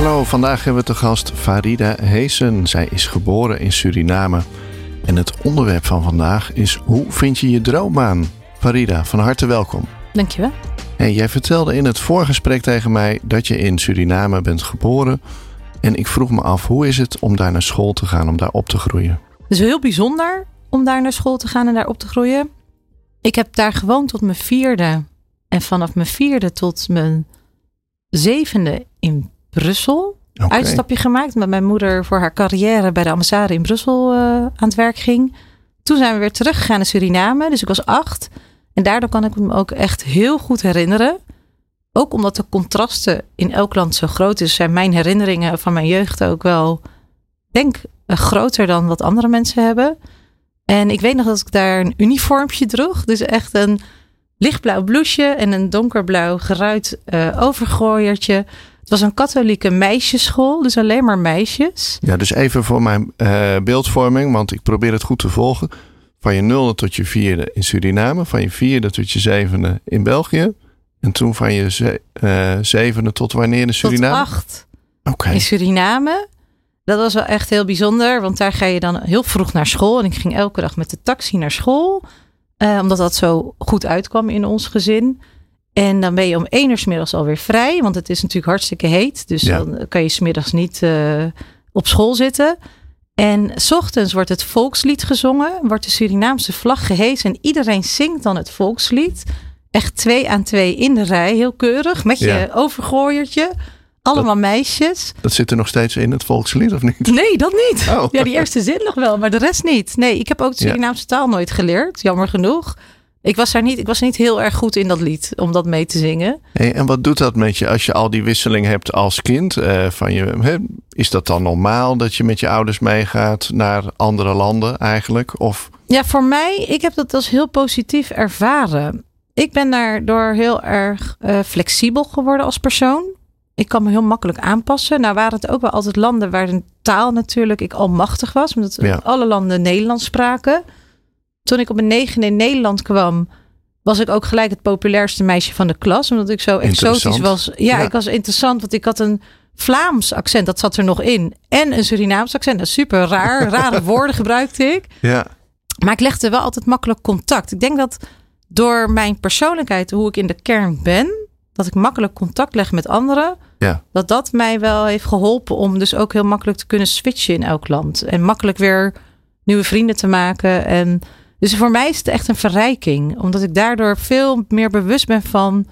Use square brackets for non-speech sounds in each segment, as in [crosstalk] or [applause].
Hallo, vandaag hebben we te gast Farida Heesen. Zij is geboren in Suriname. En het onderwerp van vandaag is hoe vind je je droombaan? Farida, van harte welkom. Dankjewel. Hey, jij vertelde in het voorgesprek tegen mij dat je in Suriname bent geboren. En ik vroeg me af, hoe is het om daar naar school te gaan, om daar op te groeien? Het is heel bijzonder om daar naar school te gaan en daar op te groeien. Ik heb daar gewoond tot mijn vierde. En vanaf mijn vierde tot mijn zevende in Brussel. Uitstapje gemaakt met mijn moeder voor haar carrière bij de ambassade in Brussel eh, aan het werk ging. Toen zijn we weer teruggegaan naar Suriname. Dus ik was acht. En daardoor kan ik me ook echt heel goed herinneren. Ook omdat de contrasten in elk land zo groot is, zijn mijn herinneringen van mijn jeugd ook wel, denk groter dan wat andere mensen hebben. En ik weet nog dat ik daar een uniformpje droeg. Dus echt een lichtblauw blouseje en een donkerblauw geruit eh overgooiertje. Het was een katholieke meisjesschool, dus alleen maar meisjes. Ja, dus even voor mijn eh, beeldvorming, want ik probeer het goed te volgen. Van je nulde tot je vierde in Suriname, van je vierde tot je zevende in België. En toen van je ze- eh, zevende tot wanneer in Suriname? Tot acht Oké. in Suriname. Dat was wel echt heel bijzonder, want daar ga je dan heel vroeg naar school. En ik ging elke dag met de taxi naar school, eh, omdat dat zo goed uitkwam in ons gezin. En dan ben je om één uur 's middags alweer vrij, want het is natuurlijk hartstikke heet. Dus Ja. dan kan je 's middags niet eh, op school zitten. En 's ochtends wordt het volkslied gezongen, wordt de Surinaamse vlag gehezen en iedereen zingt dan het volkslied. Echt twee aan twee in de rij, heel keurig, met je Ja. overgooiertje. Allemaal meisjes. Dat zit er nog steeds in het volkslied, of niet? Nee, dat niet. Oh. Ja, die eerste zin nog wel, maar de rest niet. Nee, ik heb ook de Ja. Surinaamse taal nooit geleerd, jammer genoeg. Ik was daar niet, ik was niet heel erg goed in dat lied om dat mee te zingen. Hey, en wat doet dat met je als je al die wisseling hebt als kind? eh, van je, is dat dan normaal dat je met je ouders meegaat naar andere landen eigenlijk? Of Ja, voor mij, ik heb dat als heel positief ervaren. Ik ben daardoor heel erg eh, flexibel geworden als persoon. Ik kan me heel makkelijk aanpassen. Nou waren het ook wel altijd landen waar de taal natuurlijk ik almachtig was. Omdat Ja. alle landen Nederlands spraken. Toen ik op mijn negende in Nederland kwam, was ik ook gelijk het populairste meisje van de klas. Omdat ik zo exotisch was. Ja, Ja. ik was interessant, want ik had een Vlaams accent, dat zat er nog in. En een Surinaams accent, dat is super raar. [laughs] Rare woorden gebruikte ik. ja, Maar ik legde wel altijd makkelijk contact. Ik denk dat door mijn persoonlijkheid, hoe ik in de kern ben, dat ik makkelijk contact leg met anderen, ja. dat dat mij wel heeft geholpen om dus ook heel makkelijk te kunnen switchen in elk land. En makkelijk weer nieuwe vrienden te maken. En dus voor mij is het echt een verrijking, omdat ik daardoor veel meer bewust ben van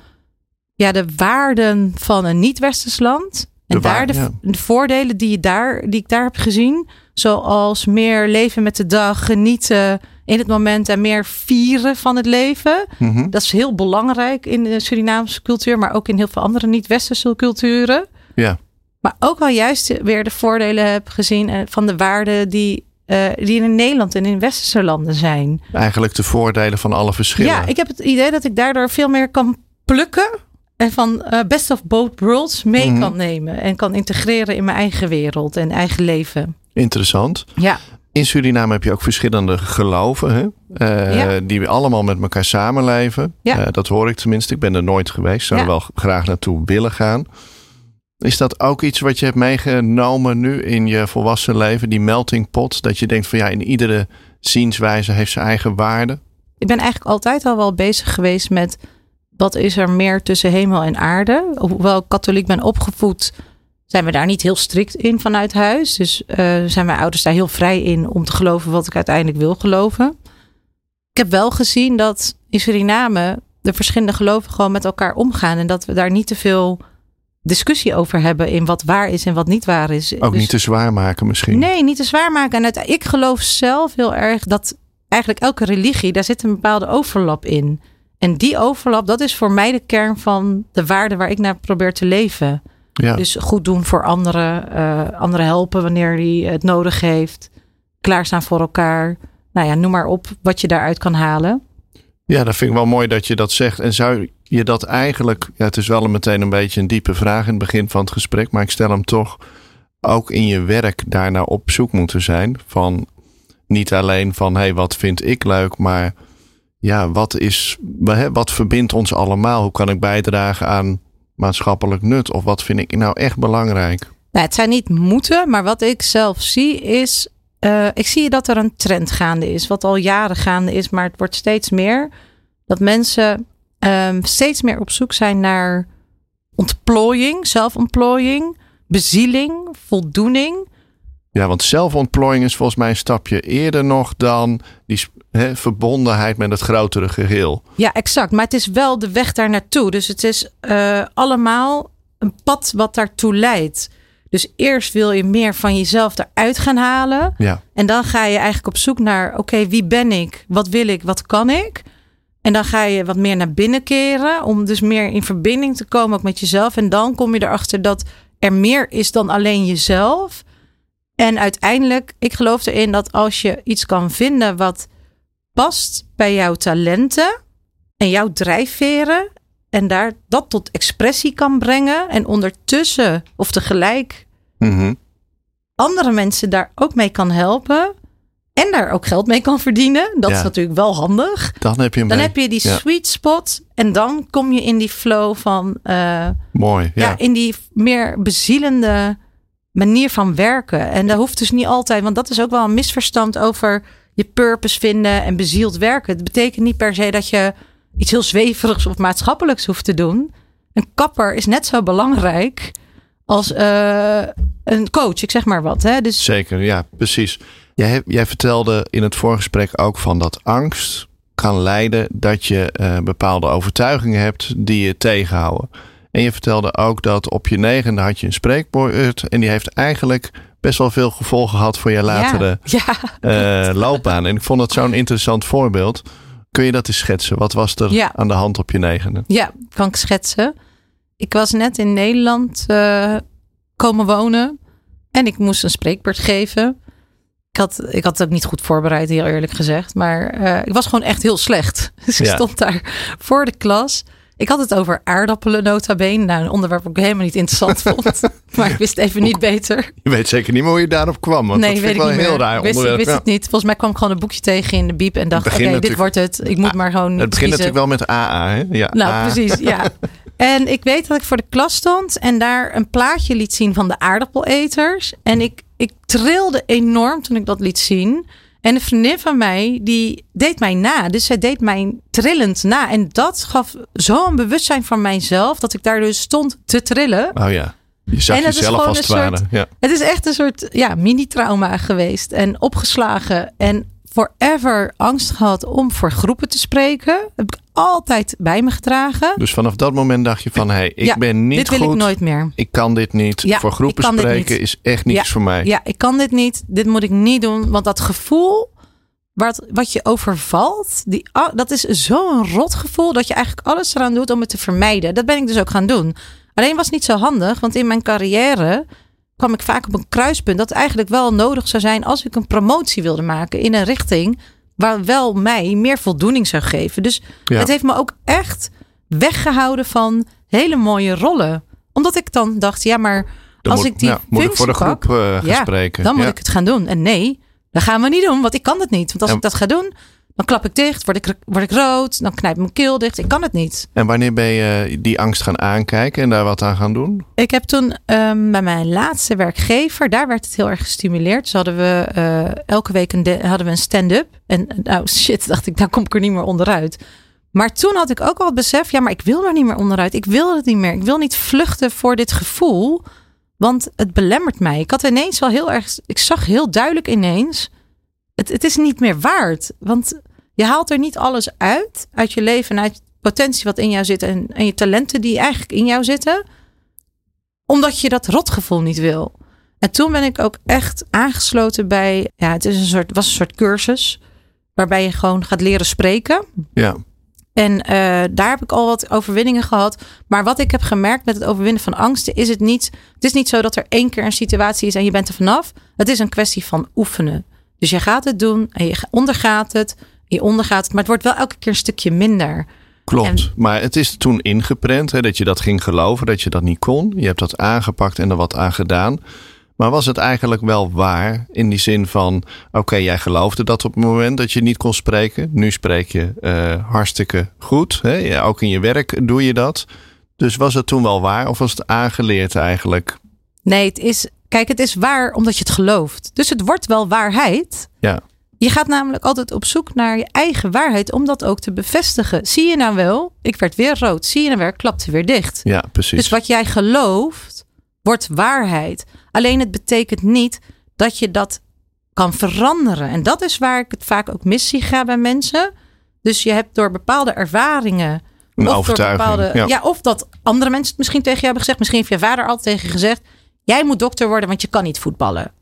ja, de waarden van een niet-westers land. En De waar- daar de, ja. de voordelen die, je daar, die ik daar heb gezien. Zoals meer leven met de dag, genieten in het moment en meer vieren van het leven. Mhm. Dat is heel belangrijk in de Surinaamse cultuur, maar ook in heel veel andere niet-westerse culturen. ja. Maar ook wel juist weer de voordelen heb gezien eh, van de waarden die, eh, die in Nederland en in westerse landen zijn. Eigenlijk de voordelen van alle verschillen. Ja, ik heb het idee dat ik daardoor veel meer kan plukken en van eh, best of both worlds mee Mhm. kan nemen en kan integreren in mijn eigen wereld en eigen leven. Interessant. Ja, In Suriname heb je ook verschillende geloven, hè? Eh, Ja. die allemaal met elkaar samenleven. Ja. Eh, dat hoor ik tenminste. Ik ben er nooit geweest. Zou er wel graag naartoe willen gaan. Is dat ook iets wat je hebt meegenomen nu in je volwassen leven? Die melting pot? Dat je denkt van ja, in iedere zienswijze heeft zijn eigen waarde. ik ben eigenlijk altijd al wel bezig geweest met wat is er meer tussen hemel en aarde. Hoewel ik katholiek ben opgevoed, zijn we daar niet heel strikt in vanuit huis. Dus eh, zijn mijn ouders daar heel vrij in om te geloven wat ik uiteindelijk wil geloven. Ik heb wel gezien dat in Suriname de verschillende geloven gewoon met elkaar omgaan. En dat we daar niet te veel discussie over hebben in wat waar is en wat niet waar is. Ook Dus- niet te zwaar maken misschien. Nee, niet te zwaar maken. En uit, ik geloof zelf heel erg dat eigenlijk elke religie, daar zit een bepaalde overlap in. En die overlap, dat is voor mij de kern van de waarde waar ik naar probeer te leven. Ja. Dus goed doen voor anderen. eh, anderen helpen wanneer hij het nodig heeft. Klaarstaan voor elkaar. Nou ja, noem maar op wat je daaruit kan halen. Ja, dat vind ik wel mooi dat je dat zegt. En zou je dat eigenlijk, ja, het is wel meteen een beetje een diepe vraag in het begin van het gesprek, maar ik stel hem toch ook in je werk daarnaar op zoek moeten zijn. Van niet alleen van hé, hey, wat vind ik leuk, maar ja, wat is, wat verbindt ons allemaal? Hoe kan ik bijdragen aan maatschappelijk nut? Of wat vind ik nou echt belangrijk? Nou, het zijn niet moeten, maar wat ik zelf zie is. eh, ik zie dat er een trend gaande is, wat al jaren gaande is, maar het wordt steeds meer. Dat mensen ehm, steeds meer op zoek zijn naar ontplooiing, zelfontplooiing, bezieling, voldoening. Ja, want zelfontplooiing is volgens mij een stapje eerder nog dan die verbondenheid met het grotere geheel. Ja, exact. Maar het is wel de weg daar naartoe. Dus het is eh, allemaal een pad wat daartoe leidt. Dus eerst wil je meer van jezelf eruit gaan halen. Ja, En dan ga je eigenlijk op zoek naar: oké, wie ben ik? Wat wil ik? Wat kan ik? En dan ga je wat meer naar binnen keren. Om dus meer in verbinding te komen ook met jezelf. En dan kom je erachter dat er meer is dan alleen jezelf. En uiteindelijk, ik geloof erin dat als je iets kan vinden wat past bij jouw talenten en jouw drijfveren. En daar dat tot expressie kan brengen. En ondertussen of tegelijk Mhm. andere mensen daar ook mee kan helpen. En daar ook geld mee kan verdienen. Dat Ja. is natuurlijk wel handig. dan heb je hem Dan mee. heb je die Ja. sweet spot. En dan kom je in die flow van. eh, Mooi, ja. ja. in die meer bezielende manier van werken. En dat hoeft dus niet altijd. Want dat is ook wel een misverstand over je purpose vinden en bezield werken. Het betekent niet per se dat je iets heel zweverigs of maatschappelijks hoeft te doen. Een kapper is net zo belangrijk als eh, een coach. Ik zeg maar wat. Hè? Dus Zeker, ja, precies. Jij, heb- jij vertelde in het voorgesprek ook van dat angst kan leiden dat je eh, bepaalde overtuigingen hebt die je tegenhouden. En je vertelde ook dat op je negende had je een spreekwoord en die heeft eigenlijk best wel veel gevolgen gehad voor je latere Ja, [laughs] ja. eh, loopbaan. En ik vond het zo'n interessant voorbeeld. Kun je dat eens schetsen? Wat was er Ja. aan de hand op je negende? Ja, kan ik schetsen. Ik was net in Nederland eh, komen wonen. En ik moest een spreekbeurt geven. Ik had, ik had het ook niet goed voorbereid, heel eerlijk gezegd. Maar eh, ik was gewoon echt heel slecht. [laughs] Dus ik Ja. stond daar voor de klas. Ik had het over aardappelen nota bene. Nou, een onderwerp dat ik helemaal niet interessant [laughs] vond. maar ik wist even niet beter. Je weet zeker niet meer hoe je daarop kwam. Want nee, dat weet vind ik wel niet meer. heel raar wist, onderwerp. wist Ja. het niet. Volgens mij kwam ik gewoon een boekje tegen in de biep. En dacht, oké, dit wordt het. Ik moet maar gewoon Het begint kiezen. natuurlijk wel met AA, hè? Ja, Nou, A. precies, ja. [laughs] En ik weet dat ik voor de klas stond en daar een plaatje liet zien van de aardappeleters. En ik, ik trilde enorm toen ik dat liet zien. En een vriendin van mij, die deed mij na. Dus zij deed mij trillend na. En dat gaf zo'n bewustzijn van mijzelf, dat ik daar dus stond te trillen. Oh ja. Je zag En jezelf als het ware. Ja. Het is echt een soort ja, mini-trauma geweest. En opgeslagen. En forever angst gehad om voor groepen te spreken. Heb ik altijd bij me gedragen. Dus vanaf dat moment dacht je van, hé, hey, ik Ja, ben niet Dit wil goed. ik nooit meer. Ik kan dit niet. Ja, Voor groepen spreken is echt niets Ja, voor mij. Ja, ik kan dit niet. Dit moet ik niet doen. Want dat gevoel wat, wat je overvalt, die, ah, dat is zo'n rot gevoel dat je eigenlijk alles eraan doet om het te vermijden. Dat ben ik dus ook gaan doen. Alleen was het niet zo handig, want in mijn carrière kwam ik vaak op een kruispunt dat eigenlijk wel nodig zou zijn als ik een promotie wilde maken in een richting waar wel mij meer voldoening zou geven. Dus Ja. het heeft me ook echt weggehouden van hele mooie rollen. Omdat ik dan dacht, ja, maar Dan als moet, ik die ja, moet ik voor de groep pak, eh, ja, dan moet ik het gaan doen. En nee, dat gaan we niet doen, want ik kan het niet. Want als ik dat ga doen, dan klap ik dicht, word ik, word ik rood, dan knijpt mijn keel dicht. Ik kan het niet. En wanneer ben je die angst gaan aankijken en daar wat aan gaan doen? Ik heb toen ehm, bij mijn laatste werkgever, daar werd het heel erg gestimuleerd. Dus hadden we eh, elke week een, de- hadden we een stand-up. En nou [laughs] shit, dacht ik, daar kom ik er niet meer onderuit. Maar toen had ik ook al het besef, ja, maar ik wil er niet meer onderuit. Ik wil het niet meer. Ik wil niet vluchten voor dit gevoel, want het belemmert mij. Ik had ineens wel heel erg, ik zag heel duidelijk ineens, het, het is niet meer waard. Want je haalt er niet alles uit, uit je leven en uit potentie wat in jou zit en, en je talenten die eigenlijk in jou zitten omdat je dat rotgevoel niet wil. En toen ben ik ook echt aangesloten bij, ja, het is een soort, was een soort cursus waarbij je gewoon gaat leren spreken. Ja, En eh, daar heb ik al wat overwinningen gehad. Maar wat ik heb gemerkt met het overwinnen van angsten, is het niet. Het is niet zo dat er één keer een situatie is en je bent er vanaf. Het is een kwestie van oefenen. Dus je gaat het doen en je ondergaat het. Je ondergaat het, maar het wordt wel elke keer een stukje minder. Klopt, maar het is toen ingeprent hè, dat je dat ging geloven, dat je dat niet kon. Je hebt dat aangepakt en er wat aan gedaan. Maar was het eigenlijk wel waar in die zin van: oké, jij geloofde dat op het moment dat je niet kon spreken. Nu spreek je uh, hartstikke goed. Hè? Ja, ook in je werk doe je dat. Dus was het toen wel waar of was het aangeleerd eigenlijk? Nee, het is. Kijk, het is waar omdat je het gelooft. Dus het wordt wel waarheid. Ja. Je gaat namelijk altijd op zoek naar je eigen waarheid om dat ook te bevestigen. Zie je nou wel? Ik werd weer rood. Zie je nou weer? Klapte weer dicht. Ja, precies. Dus wat jij gelooft, wordt waarheid. Alleen het betekent niet dat je dat kan veranderen. En dat is waar ik het vaak ook mis zie gaan bij mensen. Dus je hebt door bepaalde ervaringen. Een of overtuiging. Bepaalde, ja. of dat andere mensen het misschien tegen je hebben gezegd. Misschien heeft je vader altijd tegen je gezegd. Jij moet dokter worden, want je kan niet voetballen.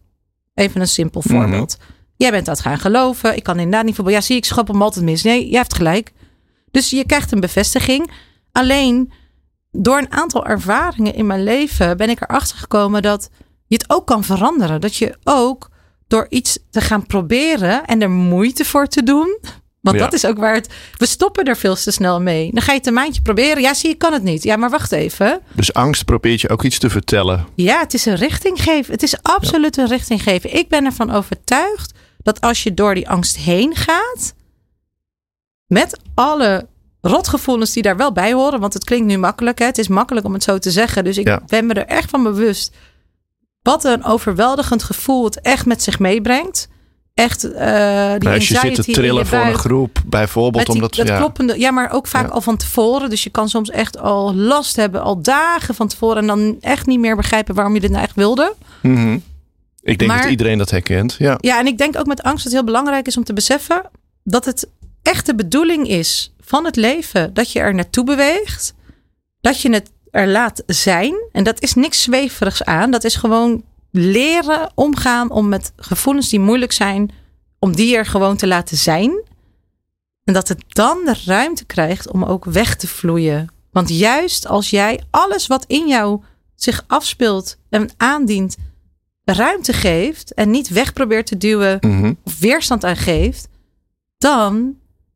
Even een simpel mhm. voorbeeld. Jij bent dat gaan geloven. Ik kan inderdaad niet voetballen. Ja, zie ik schop hem altijd mis. Nee, jij hebt gelijk. Dus je krijgt een bevestiging. Alleen door een aantal ervaringen in mijn leven ben ik erachter gekomen dat je het ook kan veranderen. Dat je ook door iets te gaan proberen en er moeite voor te doen. Want dat is ook waar het. We stoppen er veel te snel mee. Dan ga je het een maandje proberen. Ja, zie je, kan het niet. Ja, maar wacht even. Dus angst probeert je ook iets te vertellen. Ja, het is een richting geven. Het is absoluut een richting geven. Ik ben ervan overtuigd dat als je door die angst heen gaat. Met alle rotgevoelens die daar wel bij horen. Want het klinkt nu makkelijk. Hè? Het is makkelijk om het zo te zeggen. Dus ik ben me er echt van bewust. Wat een overweldigend gevoel het echt met zich meebrengt. Echt uh, die Als je zit te trillen voor een groep, bijvoorbeeld. omdat, dat ja. kloppende, ja, maar ook vaak al van tevoren. Dus je kan soms echt al last hebben, al dagen van tevoren. En dan echt niet meer begrijpen waarom je dit nou echt wilde. Mm Ik denk dat iedereen dat herkent. Ja. ja, en ik denk ook met angst dat het heel belangrijk is om te beseffen dat het echt de bedoeling is van het leven. Dat je er naartoe beweegt. Dat je het er laat zijn. En dat is niks zweverigs aan. Dat is gewoon leren omgaan om met gevoelens die moeilijk zijn. Om die er gewoon te laten zijn. En dat het dan de ruimte krijgt om ook weg te vloeien. Want juist als jij alles wat in jou zich afspeelt en aandient, ruimte geeft en niet weg probeert te duwen mhm. of weerstand aan geeft, dan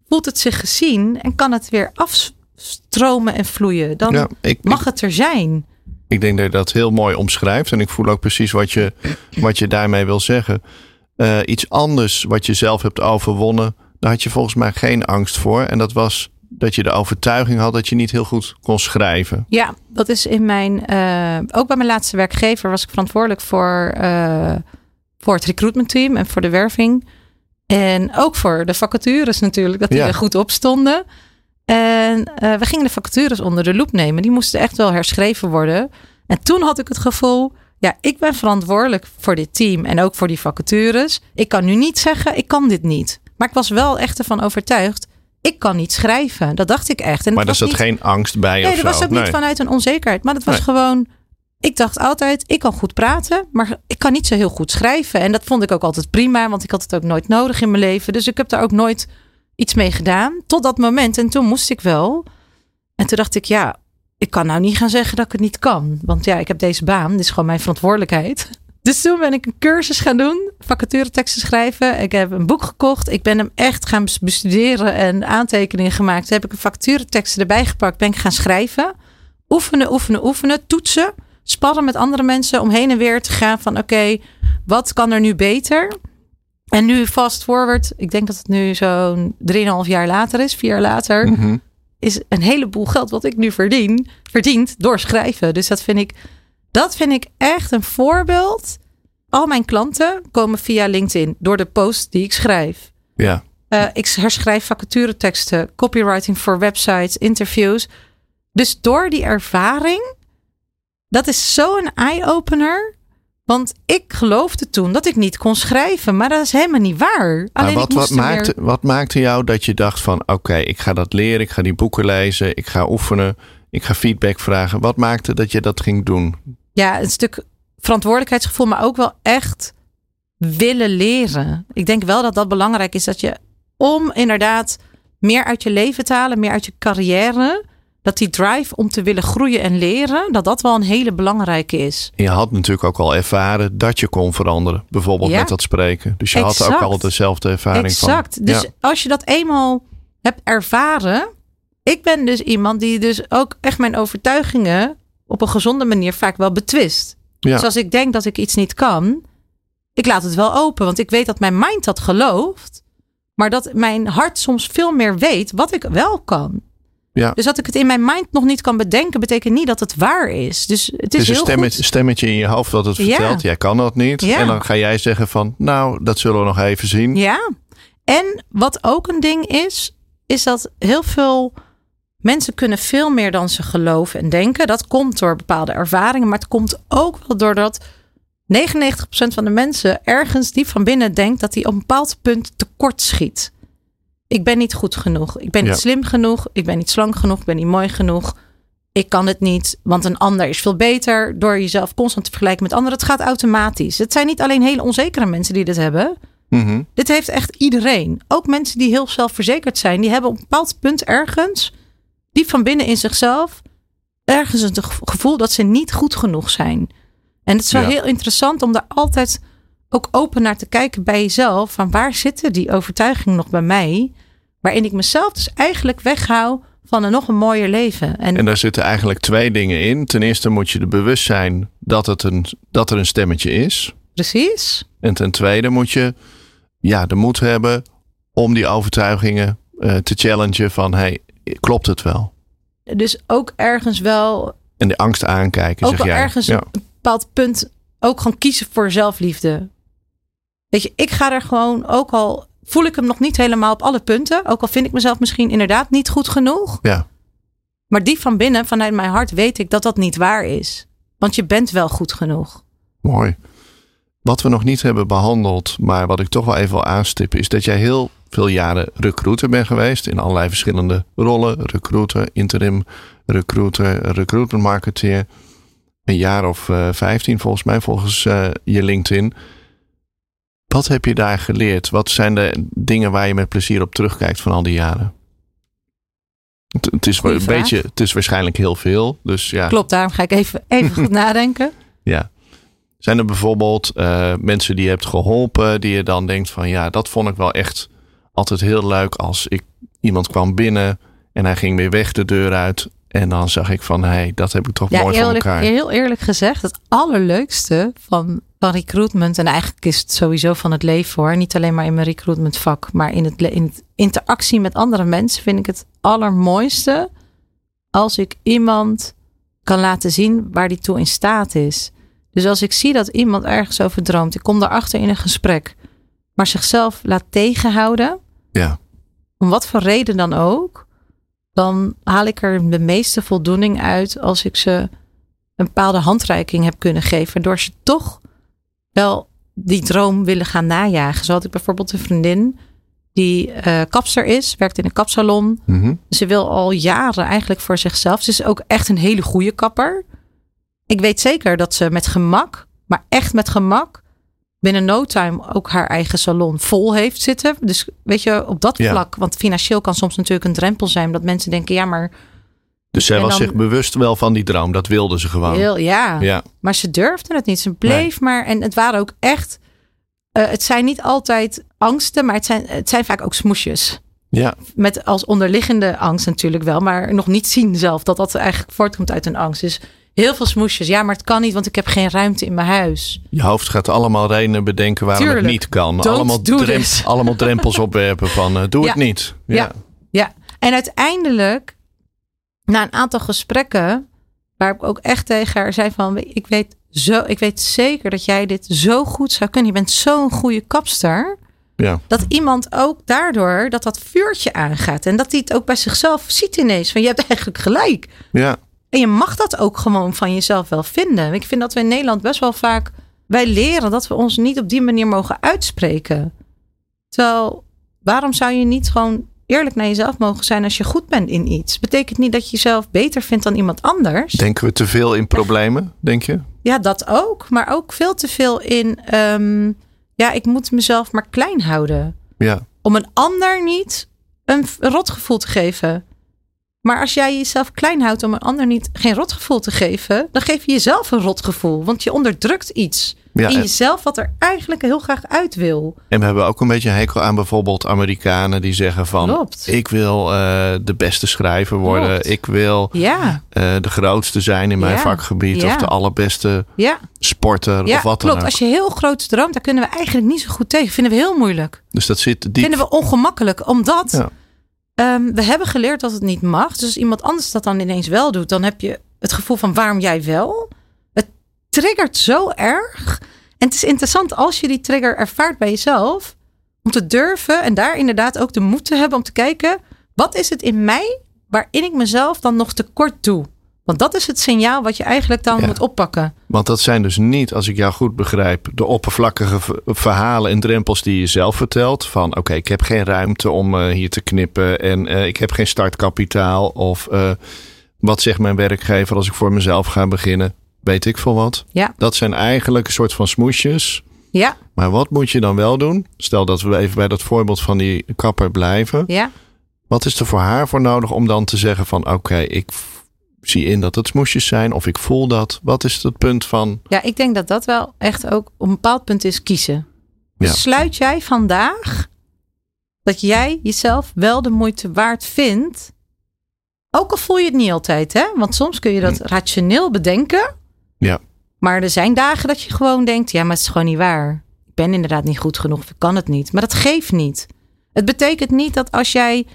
voelt het zich gezien en kan het weer afstromen en vloeien. Dan mag het er zijn. Ik denk dat je dat heel mooi omschrijft. En ik voel ook precies wat je, wat je daarmee wil zeggen. Uh, iets anders wat je zelf hebt overwonnen. Daar had je volgens mij geen angst voor. En dat was dat je de overtuiging had dat je niet heel goed kon schrijven. Ja, dat is in mijn. Uh, ook bij mijn laatste werkgever was ik verantwoordelijk voor, uh, voor het recruitment team en voor de werving. En ook voor de vacatures natuurlijk, dat die er goed op stonden. En uh, we gingen de vacatures onder de loep nemen. Die moesten echt wel herschreven worden. En toen had ik het gevoel, ja, ik ben verantwoordelijk voor dit team en ook voor die vacatures. Ik kan nu niet zeggen, ik kan dit niet. Maar ik was wel echt ervan overtuigd, ik kan niet schrijven. Dat dacht ik echt. En maar er zat geen angst bij Nee, dat was ook niet vanuit een onzekerheid. Maar dat was gewoon, ik dacht altijd, ik kan goed praten, maar ik kan niet zo heel goed schrijven. En dat vond ik ook altijd prima, want ik had het ook nooit nodig in mijn leven. Dus ik heb daar ook nooit iets mee gedaan. Tot dat moment. En toen moest ik wel. En toen dacht ik, ja, ik kan nou niet gaan zeggen dat ik het niet kan. Want ja, ik heb deze baan. Dit is gewoon mijn verantwoordelijkheid. Dus toen ben ik een cursus gaan doen, teksten schrijven. Ik heb een boek gekocht. Ik ben hem echt gaan bestuderen en aantekeningen gemaakt. Toen heb ik een teksten erbij gepakt, ben ik gaan schrijven. Oefenen, oefenen, oefenen, toetsen sparren met andere mensen om heen en weer te gaan van oké, wat kan er nu beter? En nu fast forward, ik denk dat het nu zo'n 3,5 jaar later is, vier jaar later, mhm. is een heleboel geld wat ik nu verdien, verdient door schrijven. Dus dat vind ik, dat vind ik echt een voorbeeld. Al mijn klanten komen via LinkedIn door de post die ik schrijf. Ja. Uh, ik herschrijf vacatureteksten, copywriting voor websites, interviews. Dus door die ervaring dat is zo'n eye-opener. Want ik geloofde toen dat ik niet kon schrijven, maar dat is helemaal niet waar. Alleen wat, wat, maakte, wat maakte jou dat je dacht van oké, ik ga dat leren, ik ga die boeken lezen, ik ga oefenen, ik ga feedback vragen. Wat maakte dat je dat ging doen? Ja, een stuk verantwoordelijkheidsgevoel, maar ook wel echt willen leren. Ik denk wel dat dat belangrijk is dat je om inderdaad meer uit je leven te halen, meer uit je carrière. Dat die drive om te willen groeien en leren, dat dat wel een hele belangrijke is. Je had natuurlijk ook al ervaren dat je kon veranderen. Bijvoorbeeld Ja. met dat spreken. Dus je had Exact. ook al dezelfde ervaring Exact. van. Dus Ja. als je dat eenmaal hebt ervaren. Ik ben dus iemand die dus ook echt mijn overtuigingen op een gezonde manier vaak wel betwist. Ja. Dus als ik denk dat ik iets niet kan, ik laat het wel open. Want ik weet dat mijn mind dat gelooft. Maar dat mijn hart soms veel meer weet wat ik wel kan. Ja. Dus dat ik het in mijn mind nog niet kan bedenken, betekent niet dat het waar is. Dus het is, Het is een stemmetje, goed. stemmetje in je hoofd dat het Ja. vertelt. Jij kan dat niet. Ja. En dan ga jij zeggen van, nou, dat zullen we nog even zien. Ja. En wat ook een ding is, is dat heel veel mensen kunnen veel meer dan ze geloven en denken. Dat komt door bepaalde ervaringen, maar het komt ook wel doordat 99% van de mensen ergens diep van binnen denkt dat hij op een bepaald punt tekort schiet. Ik ben niet goed genoeg. Ik ben Ja. niet slim genoeg. Ik ben niet slank genoeg. Ik ben niet mooi genoeg. Ik kan het niet, want een ander is veel beter. Door jezelf constant te vergelijken met anderen. Het gaat automatisch. Het zijn niet alleen hele onzekere mensen die dit hebben. Mhm. Dit heeft echt iedereen. Ook mensen die heel zelfverzekerd zijn. Die hebben op een bepaald punt ergens, diep van binnen in zichzelf, ergens een gev- gevoel dat ze niet goed genoeg zijn. En het is wel Ja. heel interessant om daar altijd ook open naar te kijken bij jezelf. Van waar zitten die overtuigingen nog bij mij? Waarin ik mezelf dus eigenlijk weghoud van een nog een mooier leven. En, En daar zitten eigenlijk twee dingen in. Ten eerste moet je er bewust zijn dat, het een, dat er een stemmetje is. precies. En ten tweede moet je ja, de moed hebben om die overtuigingen eh, te challengen van, hey, klopt het wel? Dus ook ergens wel En de angst aankijken, ook zeg wel jij. ergens ja. een bepaald punt ook gewoon kiezen voor zelfliefde. Weet je, ik ga er gewoon, ook al voel ik hem nog niet helemaal op alle punten, ook al vind ik mezelf misschien inderdaad niet goed genoeg, ja, maar diep van binnen, vanuit mijn hart, weet ik dat dat niet waar is. Want je bent wel goed genoeg. mooi. Wat we nog niet hebben behandeld, maar wat ik toch wel even wil aanstippen, is dat jij heel veel jaren recruiter bent geweest in allerlei verschillende rollen. Recruiter, interim recruiter, recruitment marketeer. Een jaar of eh, vijftien volgens mij, volgens eh, je LinkedIn. Wat heb je daar geleerd? Wat zijn de dingen waar je met plezier op terugkijkt van al die jaren? Het, het is Goeie een vraag. beetje, het is waarschijnlijk heel veel. Dus ja, Klopt, daarom ga ik even, even goed [laughs] nadenken. ja. Zijn er bijvoorbeeld eh, mensen die je hebt geholpen, die je dan denkt van ja, dat vond ik wel echt altijd heel leuk als ik iemand kwam binnen en hij ging weer weg de deur uit. En dan zag ik van hé, hey, dat heb ik toch Ja, mooi voor eerlijk, elkaar. heel eerlijk gezegd, het allerleukste van, van recruitment, en eigenlijk is het sowieso van het leven hoor, niet alleen maar in mijn recruitment vak, maar in het, in het interactie met andere mensen vind ik het allermooiste als ik iemand kan laten zien waar die toe in staat is. Dus als ik zie dat iemand ergens over droomt, ik kom daarachter in een gesprek, maar zichzelf laat tegenhouden, Ja, om wat voor reden dan ook, dan haal ik er de meeste voldoening uit als ik ze een bepaalde handreiking heb kunnen geven. Waardoor ze toch wel die droom willen gaan najagen. Zo had ik bijvoorbeeld een vriendin die eh, kapster is, werkt in een kapsalon. Mhm. Ze wil al jaren eigenlijk voor zichzelf. Ze is ook echt een hele goede kapper. Ik weet zeker dat ze met gemak, maar echt met gemak, binnen no time ook haar eigen salon vol heeft zitten. Dus weet je, op dat Ja. vlak, want financieel kan soms natuurlijk een drempel zijn, dat mensen denken, ja, maar dus zij was dan- zich bewust wel van die droom. Dat wilde ze gewoon. heel, ja. Ja, Maar ze durfde het niet. Ze bleef maar. En het waren ook echt. eh, het zijn niet altijd angsten, maar het zijn, het zijn vaak ook smoesjes. ja, Met als onderliggende angst natuurlijk wel, maar nog niet zien zelf dat dat eigenlijk voortkomt uit een angst. Dus heel veel smoesjes. Ja, maar het kan niet, want ik heb geen ruimte in mijn huis. je hoofd gaat allemaal redenen bedenken waarom Tuurlijk. het niet kan. Allemaal, allemaal drempels [laughs] opwerpen van eh, doe Ja. het niet. Ja. Ja. Ja, en uiteindelijk, na een aantal gesprekken, waar ik ook echt tegen haar zei van, ik weet zo, ik weet zeker dat jij dit zo goed zou kunnen. Je bent zo'n goede kapster. Ja. Dat iemand ook daardoor dat dat vuurtje aangaat en dat hij het ook bij zichzelf ziet ineens van je hebt eigenlijk gelijk. ja. En je mag dat ook gewoon van jezelf wel vinden. Ik vind dat we in Nederland best wel vaak wij leren dat we ons niet op die manier mogen uitspreken. Terwijl, waarom zou je niet gewoon eerlijk naar jezelf mogen zijn als je goed bent in iets? Betekent niet dat je jezelf beter vindt dan iemand anders. Denken we te veel in problemen, denk je? Ja, dat ook. Maar ook veel te veel in, ehm, ja, ik moet mezelf maar klein houden. Ja. Om een ander niet een rotgevoel te geven. Maar als jij jezelf klein houdt om een ander niet, geen rotgevoel te geven, dan geef je jezelf een rotgevoel. Want je onderdrukt iets Ja, in jezelf wat er eigenlijk heel graag uit wil. En we hebben ook een beetje een hekel aan bijvoorbeeld Amerikanen die zeggen van... Klopt. ik wil eh, de beste schrijver worden. Klopt. Ik wil Ja, eh, de grootste zijn in mijn Ja, vakgebied. Of de allerbeste sporter ja of wat dan klopt. ook. Als je heel groot droomt, daar kunnen we eigenlijk niet zo goed tegen. Vinden we heel moeilijk. Dus dat zit diep. Vinden we ongemakkelijk, omdat Ehm, we hebben geleerd dat het niet mag. Dus als iemand anders dat dan ineens wel doet, dan heb je het gevoel van waarom jij wel. Het triggert zo erg. En het is interessant als je die trigger ervaart bij jezelf, om te durven en daar inderdaad ook de moed te hebben om te kijken, wat is het in mij waarin ik mezelf dan nog tekort doe? Want dat is het signaal wat je eigenlijk dan Ja. moet oppakken. Want dat zijn dus niet, als ik jou goed begrijp, de oppervlakkige verhalen en drempels die je zelf vertelt. Van oké, ik heb geen ruimte om eh, hier te knippen en eh, ik heb geen startkapitaal. Of eh, wat zegt mijn werkgever als ik voor mezelf ga beginnen? Weet ik veel wat. Ja. Dat zijn eigenlijk een soort van smoesjes. Ja, Maar wat moet je dan wel doen? Stel dat we even bij dat voorbeeld van die kapper blijven. ja. Wat is er voor haar voor nodig om dan te zeggen van oké, ik zie in dat het smoesjes zijn of ik voel dat. Wat is het punt van Ja, ik denk dat dat wel echt ook op een bepaald punt is kiezen. Ja. Besluit jij vandaag dat jij jezelf wel de moeite waard vindt? Ook al voel je het niet altijd, hè? Want soms kun je dat rationeel bedenken. Ja. Maar er zijn dagen dat je gewoon denkt, ja, maar het is gewoon niet waar. Ik ben inderdaad niet goed genoeg, ik kan het niet. Maar dat geeft niet. Het betekent niet dat als jij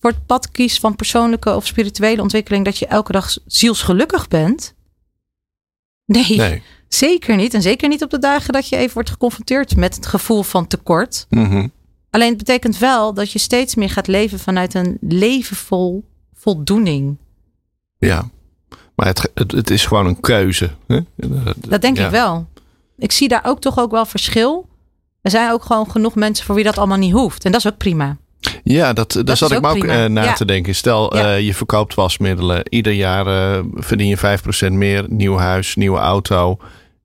voor het pad kiest van persoonlijke of spirituele ontwikkeling, dat je elke dag zielsgelukkig bent. Nee, nee. zeker niet. En zeker niet op de dagen dat je even wordt geconfronteerd met het gevoel van tekort. Mhm. Alleen het betekent wel dat je steeds meer gaat leven vanuit een leven vol voldoening. Ja. Maar het, het, het is gewoon een keuze. Hè? Dat denk Ja. ik wel. Ik zie daar ook toch ook wel verschil. Er zijn ook gewoon genoeg mensen voor wie dat allemaal niet hoeft. En dat is ook prima. Ja, dat, daar is zat ik me ook eh, na Ja. te denken. Stel, Ja. eh, je verkoopt wasmiddelen. Ieder jaar eh, verdien je 5% meer. Nieuw huis, nieuwe auto.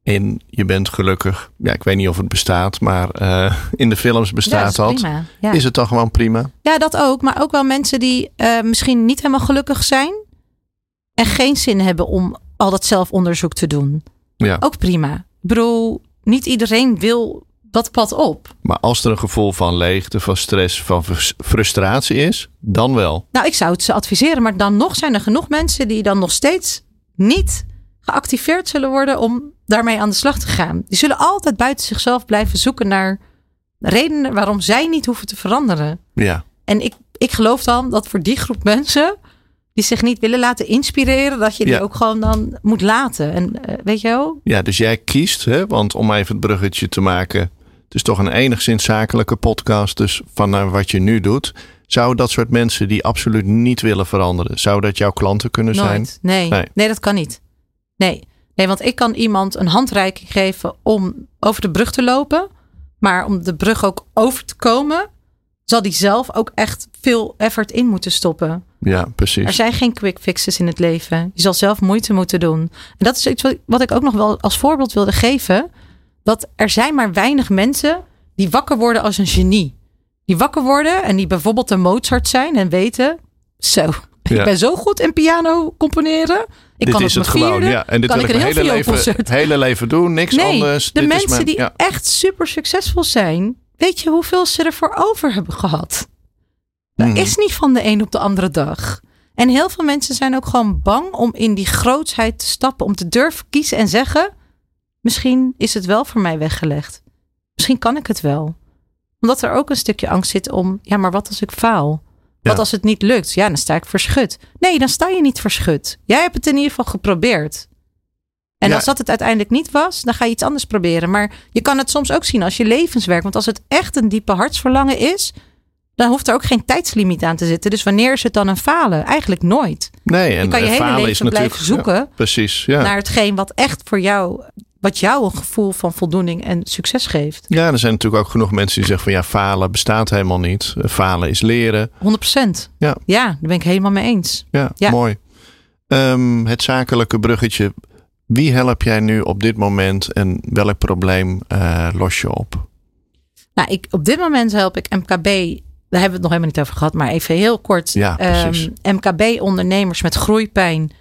En je bent gelukkig. Ja, ik weet niet of het bestaat. Maar [laughs] in de films bestaat dat dat. is prima. Ja. Is het dan gewoon prima? ja, dat ook. Maar ook wel mensen die misschien niet helemaal gelukkig zijn. En geen zin hebben om al dat zelfonderzoek te doen. Ja. Ook prima. Ik bedoel, niet iedereen wil dat pad op. Maar als er een gevoel van leegte, van stress, van frus- frustratie is, dan wel. Nou, ik zou het ze adviseren, maar dan nog zijn er genoeg mensen die dan nog steeds niet geactiveerd zullen worden om daarmee aan de slag te gaan. Die zullen altijd buiten zichzelf blijven zoeken naar redenen waarom zij niet hoeven te veranderen. Ja. En ik, ik geloof dan dat voor die groep mensen die zich niet willen laten inspireren, dat je die Ja. ook gewoon dan moet laten. En eh, weet je wel? Ja, dus jij kiest, hè, want om even het bruggetje te maken. Het is toch een enigszins zakelijke podcast. Dus van naar wat je nu doet. Zou dat soort mensen die absoluut niet willen veranderen, zou dat jouw klanten kunnen zijn? Nee. Nee. nee. dat kan niet. Nee. Nee, want ik kan iemand een handreiking geven om over de brug te lopen. Maar om de brug ook over te komen, zal die zelf ook echt veel effort in moeten stoppen. Ja, Er precies. zijn geen quick fixes in het leven. Je zal zelf moeite moeten doen. En dat is iets wat ik ook nog wel als voorbeeld wilde geven. Dat er zijn maar weinig mensen die wakker worden als een genie. Die wakker worden en die bijvoorbeeld een Mozart zijn en weten... Zo, [laughs] Ja. ik ben zo goed in piano componeren. Ik dit kan is het mijn gewoon. Ja. En dit kan wil ik ik een mijn hele leven, hele leven doen. Niks Nee, anders. de Dit is mensen mijn- die ja. echt super succesvol zijn... weet je hoeveel ze ervoor over hebben gehad? Dat Mhm. is niet van de een op de andere dag. En heel veel mensen zijn ook gewoon bang om in die grootsheid te stappen. Om te durven kiezen en zeggen: Misschien is het wel voor mij weggelegd. Misschien kan ik het wel. Omdat er ook een stukje angst zit om: Ja, maar wat als ik faal? Wat als het niet lukt? Ja, dan sta ik verschut. Nee, dan sta je niet verschut. Jij hebt het in ieder geval geprobeerd. En Ja. als dat het uiteindelijk niet was, dan ga je iets anders proberen. Maar je kan het soms ook zien als je levenswerk. Want als het echt een diepe hartsverlangen is, dan hoeft er ook geen tijdslimiet aan te zitten. Dus wanneer is het dan een falen? Eigenlijk nooit. Nee, en Je kan je hele leven blijven zoeken ja, precies. Ja. naar hetgeen wat echt voor jou, wat jou een gevoel van voldoening en succes geeft. ja, er zijn natuurlijk ook genoeg mensen die zeggen van ja, falen bestaat helemaal niet. Eh, Falen is leren. 100%. Ja. ja, daar ben ik helemaal mee eens. Ja, Ja. mooi. Ehm, het zakelijke bruggetje. Wie help jij nu op dit moment en welk probleem eh, los je op? Nou, ik, op dit moment help ik MKB daar hebben we het nog helemaal niet over gehad, maar even heel kort. Ja, precies. Ehm, MKB-ondernemers met groeipijn.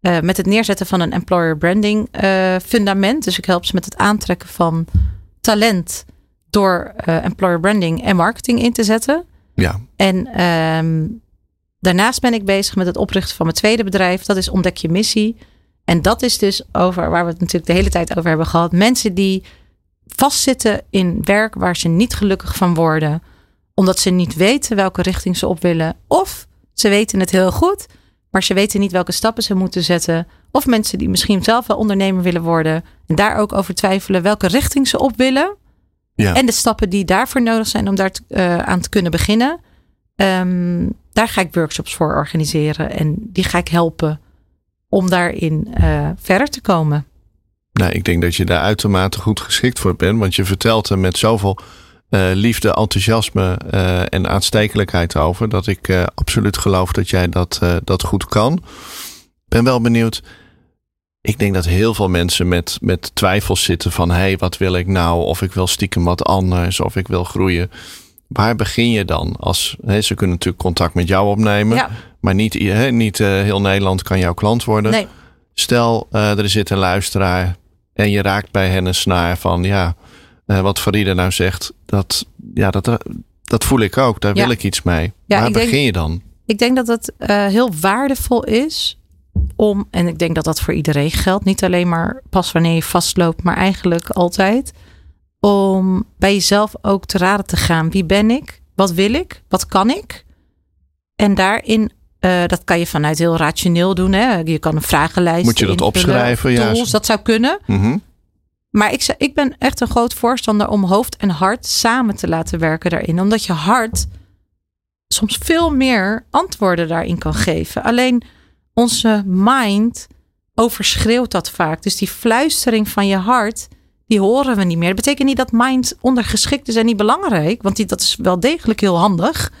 Eh, met het neerzetten van een employer branding eh, fundament. Dus ik help ze met het aantrekken van talent door eh, employer branding en marketing in te zetten. Ja, En ehm, daarnaast ben ik bezig met het oprichten van mijn tweede bedrijf. Dat is Ontdek je missie. En dat is dus over waar we het natuurlijk de hele tijd over hebben gehad. Mensen die vastzitten in werk waar ze niet gelukkig van worden. Omdat ze niet weten welke richting ze op willen. Of ze weten het heel goed, maar ze weten niet welke stappen ze moeten zetten. Of mensen die misschien zelf wel ondernemer willen worden. En daar ook over twijfelen welke richting ze op willen. ja. En de stappen die daarvoor nodig zijn om daar te- eh, aan te kunnen beginnen. Ehm, daar ga ik workshops voor organiseren. En die ga ik helpen om daarin eh, verder te komen. Nou, ik denk dat je daar uitermate goed geschikt voor bent. Want je vertelt er met zoveel liefde, enthousiasme eh, en aanstekelijkheid over. Dat ik eh, absoluut geloof dat jij dat, eh, dat goed kan. Ben wel benieuwd. Ik denk dat heel veel mensen met, met twijfels zitten van... hé, hey, wat wil ik nou? Of ik wil stiekem wat anders. Of ik wil groeien. Waar begin je dan? Als, ze kunnen natuurlijk contact met jou opnemen. Ja, Maar niet, hè, niet eh, heel Nederland kan jouw klant worden. nee. Stel, eh, er zit een luisteraar en je raakt bij hen een snaar van ja, eh, wat Farida nou zegt, dat, ja, dat, dat voel ik ook. Daar Ja. wil ik iets mee. Ja, Waar denk- begin je dan? Ik denk dat het eh, heel waardevol is om, en ik denk dat dat voor iedereen geldt, niet alleen maar pas wanneer je vastloopt, maar eigenlijk altijd, om bij jezelf ook te raden te gaan. Wie ben ik? Wat wil ik? Wat kan ik? En daarin, eh, dat kan je vanuit heel rationeel doen. Hè? Je kan een vragenlijst Moet je dat invullen, opschrijven? Ja. Tools, dat zou kunnen. Mhm. Maar ik, ik ben echt een groot voorstander om hoofd en hart samen te laten werken daarin. Omdat je hart soms veel meer antwoorden daarin kan geven. Alleen onze mind overschreeuwt dat vaak. Dus die fluistering van je hart, die horen we niet meer. Dat betekent niet dat mind ondergeschikt is en niet belangrijk. Want die, dat is wel degelijk heel handig.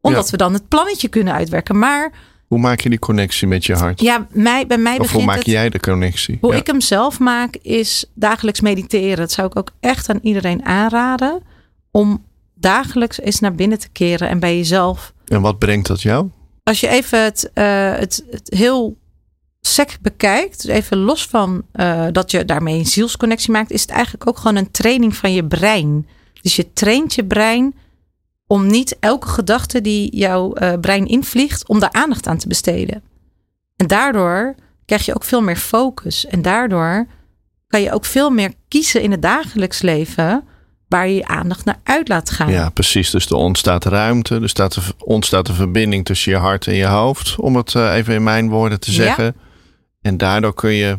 Omdat Ja. we dan het plannetje kunnen uitwerken. Maar Hoe maak je die connectie met je hart? ja, mij, bij mij of hoe begint maak het... jij de connectie? Hoe Ja. ik hem zelf maak is dagelijks mediteren. Dat zou ik ook echt aan iedereen aanraden. Om dagelijks eens naar binnen te keren en bij jezelf. En wat brengt dat jou? Als je even het, eh, het, het heel sec bekijkt. Dus even los van eh, dat je daarmee een zielsconnectie maakt. Is het eigenlijk ook gewoon een training van je brein. Dus je traint je brein om niet elke gedachte die jouw eh, brein invliegt. Om daar aandacht aan te besteden. En daardoor krijg je ook veel meer focus. En daardoor kan je ook veel meer kiezen in het dagelijks leven waar je je aandacht naar uit laat gaan. Ja, precies. Dus er ontstaat ruimte. Er staat er ontstaat een verbinding tussen je hart en je hoofd. Om het eh, even in mijn woorden te Ja. zeggen. En daardoor kun je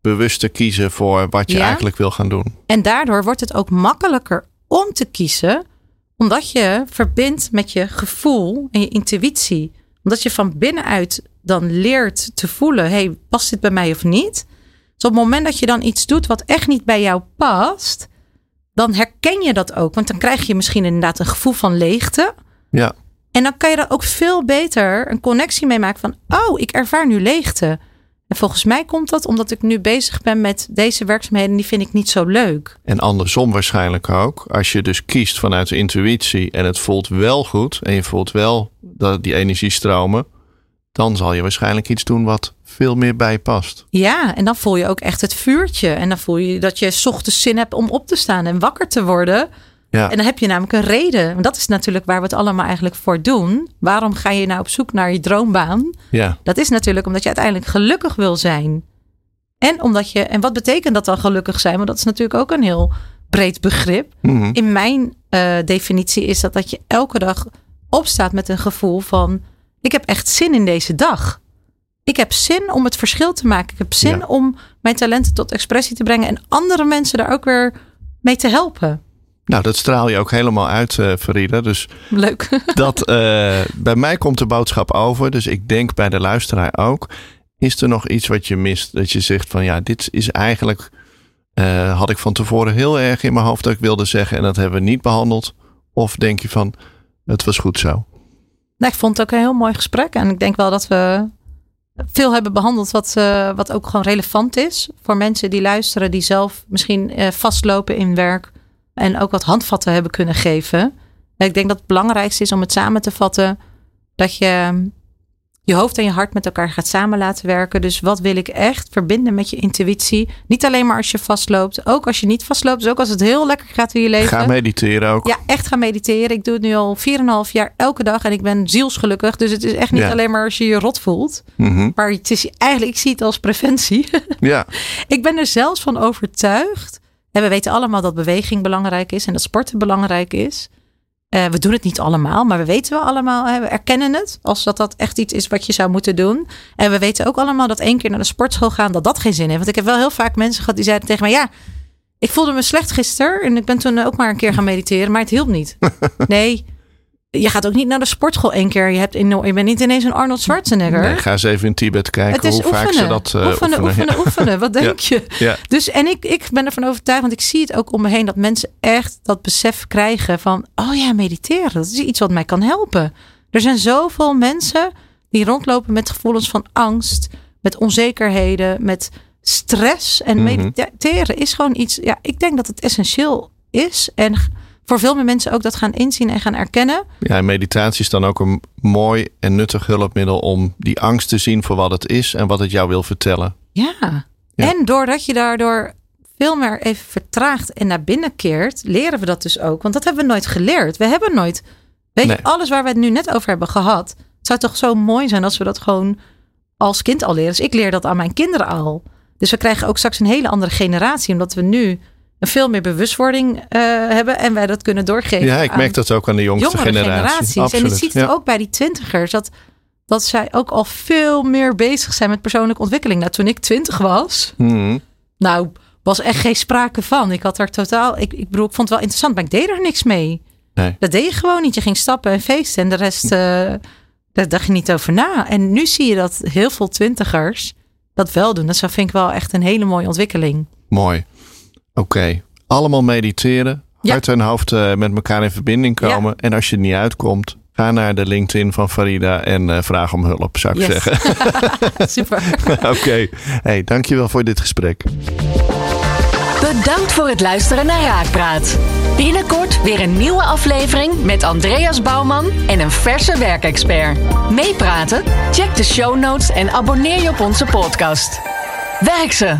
bewuster kiezen voor wat je Ja. eigenlijk wil gaan doen. En daardoor wordt het ook makkelijker om te kiezen, omdat je verbindt met je gevoel en je intuïtie. Omdat je van binnenuit dan leert te voelen: hey, past dit bij mij of niet? Dus op het moment dat je dan iets doet wat echt niet bij jou past, dan herken je dat ook. Want dan krijg je misschien inderdaad een gevoel van leegte. Ja, En dan kan je er ook veel beter een connectie mee maken van, oh, ik ervaar nu leegte. En volgens mij komt dat omdat ik nu bezig ben met deze werkzaamheden, die vind ik niet zo leuk. En andersom waarschijnlijk ook. Als je dus kiest vanuit de intuïtie en het voelt wel goed en je voelt wel dat die energie stromen, dan zal je waarschijnlijk iets doen wat veel meer bij past. Ja, en dan voel je ook echt het vuurtje. En dan voel je dat je ochtends zin hebt om op te staan en wakker te worden. Ja, En dan heb je namelijk een reden. Want dat is natuurlijk waar we het allemaal eigenlijk voor doen. Waarom ga je nou op zoek naar je droombaan? ja, Dat is natuurlijk omdat je uiteindelijk gelukkig wil zijn. En omdat je, en wat betekent dat dan gelukkig zijn? Want dat is natuurlijk ook een heel breed begrip. Mhm. In mijn eh, definitie is dat dat je elke dag opstaat met een gevoel van: ik heb echt zin in deze dag. Ik heb zin om het verschil te maken. Ik heb zin Ja. om mijn talenten tot expressie te brengen en andere mensen daar ook weer mee te helpen. Nou, dat straal je ook helemaal uit, eh Farida. Dus Leuk. [laughs] dat, eh, bij mij komt de boodschap over. Dus ik denk bij de luisteraar ook. Is er nog iets wat je mist? Dat je zegt van ja, dit is eigenlijk. eh, had ik van tevoren heel erg in mijn hoofd dat ik wilde zeggen. En dat hebben we niet behandeld. Of denk je van het was goed zo? Nou, ik vond het ook een heel mooi gesprek. En ik denk wel dat we veel hebben behandeld wat, wat ook gewoon relevant is. Voor mensen die luisteren, die zelf misschien vastlopen in werk. En ook wat handvatten hebben kunnen geven. Ik denk dat het belangrijkste is om het samen te vatten. Dat je je hoofd en je hart met elkaar gaat samen laten werken. Dus wat wil ik echt verbinden met je intuïtie? Niet alleen maar als je vastloopt, ook als je niet vastloopt. Dus ook als het heel lekker gaat in je leven. Ga mediteren ook. Ja, echt gaan mediteren. Ik doe het nu al 4,5 jaar elke dag en ik ben zielsgelukkig. Dus het is echt niet Ja. alleen maar als je je rot voelt. Mhm. Maar het is eigenlijk, ik zie het als preventie. Ja, [laughs] ik ben er zelfs van overtuigd. En we weten allemaal dat beweging belangrijk is en dat sporten belangrijk is. Eh, we doen het niet allemaal, maar we weten wel allemaal, hè, we erkennen het als dat dat echt iets is wat je zou moeten doen. En we weten ook allemaal dat één keer naar de sportschool gaan, dat dat geen zin heeft. Want ik heb wel heel vaak mensen gehad die zeiden tegen mij, ja, ik voelde me slecht gisteren en ik ben toen ook maar een keer gaan mediteren, maar het hielp niet. [laughs] Nee, je gaat ook niet naar de sportschool één keer. Je, hebt je bent niet ineens een Arnold Schwarzenegger. nee, ga eens even in Tibet kijken hoe oefenen. vaak ze dat eh, oefenen, oefenen, Ja. oefenen, Wat [laughs] denk je? Ja. Dus en ik, ik ben ervan overtuigd, want ik zie het ook om me heen, dat mensen echt dat besef krijgen van, oh ja, mediteren, dat is iets wat mij kan helpen. Er zijn zoveel mensen die rondlopen met gevoelens van angst, met onzekerheden, met stress. En Mhm. mediteren is gewoon iets, ja, ik denk dat het essentieel is. En voor veel meer mensen ook dat gaan inzien en gaan erkennen. Ja, en meditatie is dan ook een mooi en nuttig hulpmiddel om die angst te zien voor wat het is en wat het jou wil vertellen. Ja. Ja. En doordat je daardoor veel meer even vertraagt en naar binnen keert, leren we dat dus ook. Want dat hebben we nooit geleerd. We hebben nooit. Weet Nee. je, alles waar we het nu net over hebben gehad. Het zou toch zo mooi zijn als we dat gewoon als kind al leren. Dus ik leer dat aan mijn kinderen al. Dus we krijgen ook straks een hele andere generatie, omdat we nu veel meer bewustwording eh, hebben en wij dat kunnen doorgeven. Ja, ik merk dat ook aan de jongste jongere generatie. generaties. En Absoluut. je ziet het ja. ook bij die twintigers. Dat, dat zij ook al veel meer bezig zijn met persoonlijke ontwikkeling. Nou, toen ik twintig was, Mhm. nou, was echt geen sprake van. Ik had er totaal, ik, ik bedoel, ik vond het wel interessant, maar ik deed er niks mee. Nee. Dat deed je gewoon niet. Je ging stappen en feesten en de rest, eh, daar dacht je niet over na. En nu zie je dat heel veel twintigers dat wel doen. Dat vind ik wel echt een hele mooie ontwikkeling. Mooi. Oké. Allemaal mediteren. Ja. Hart en hoofd eh, met elkaar in verbinding komen. En als je er niet uitkomt, ga naar de LinkedIn van Farida en eh, vraag om hulp, zou ik Yes. zeggen. [laughs] Super. [laughs] Oké. Hey, dankjewel voor dit gesprek. Bedankt voor het luisteren naar Raakpraat. Binnenkort weer een nieuwe aflevering met Andreas Bouwman en een verse werkexpert. Meepraten? Check de show notes en abonneer je op onze podcast. Werk ze!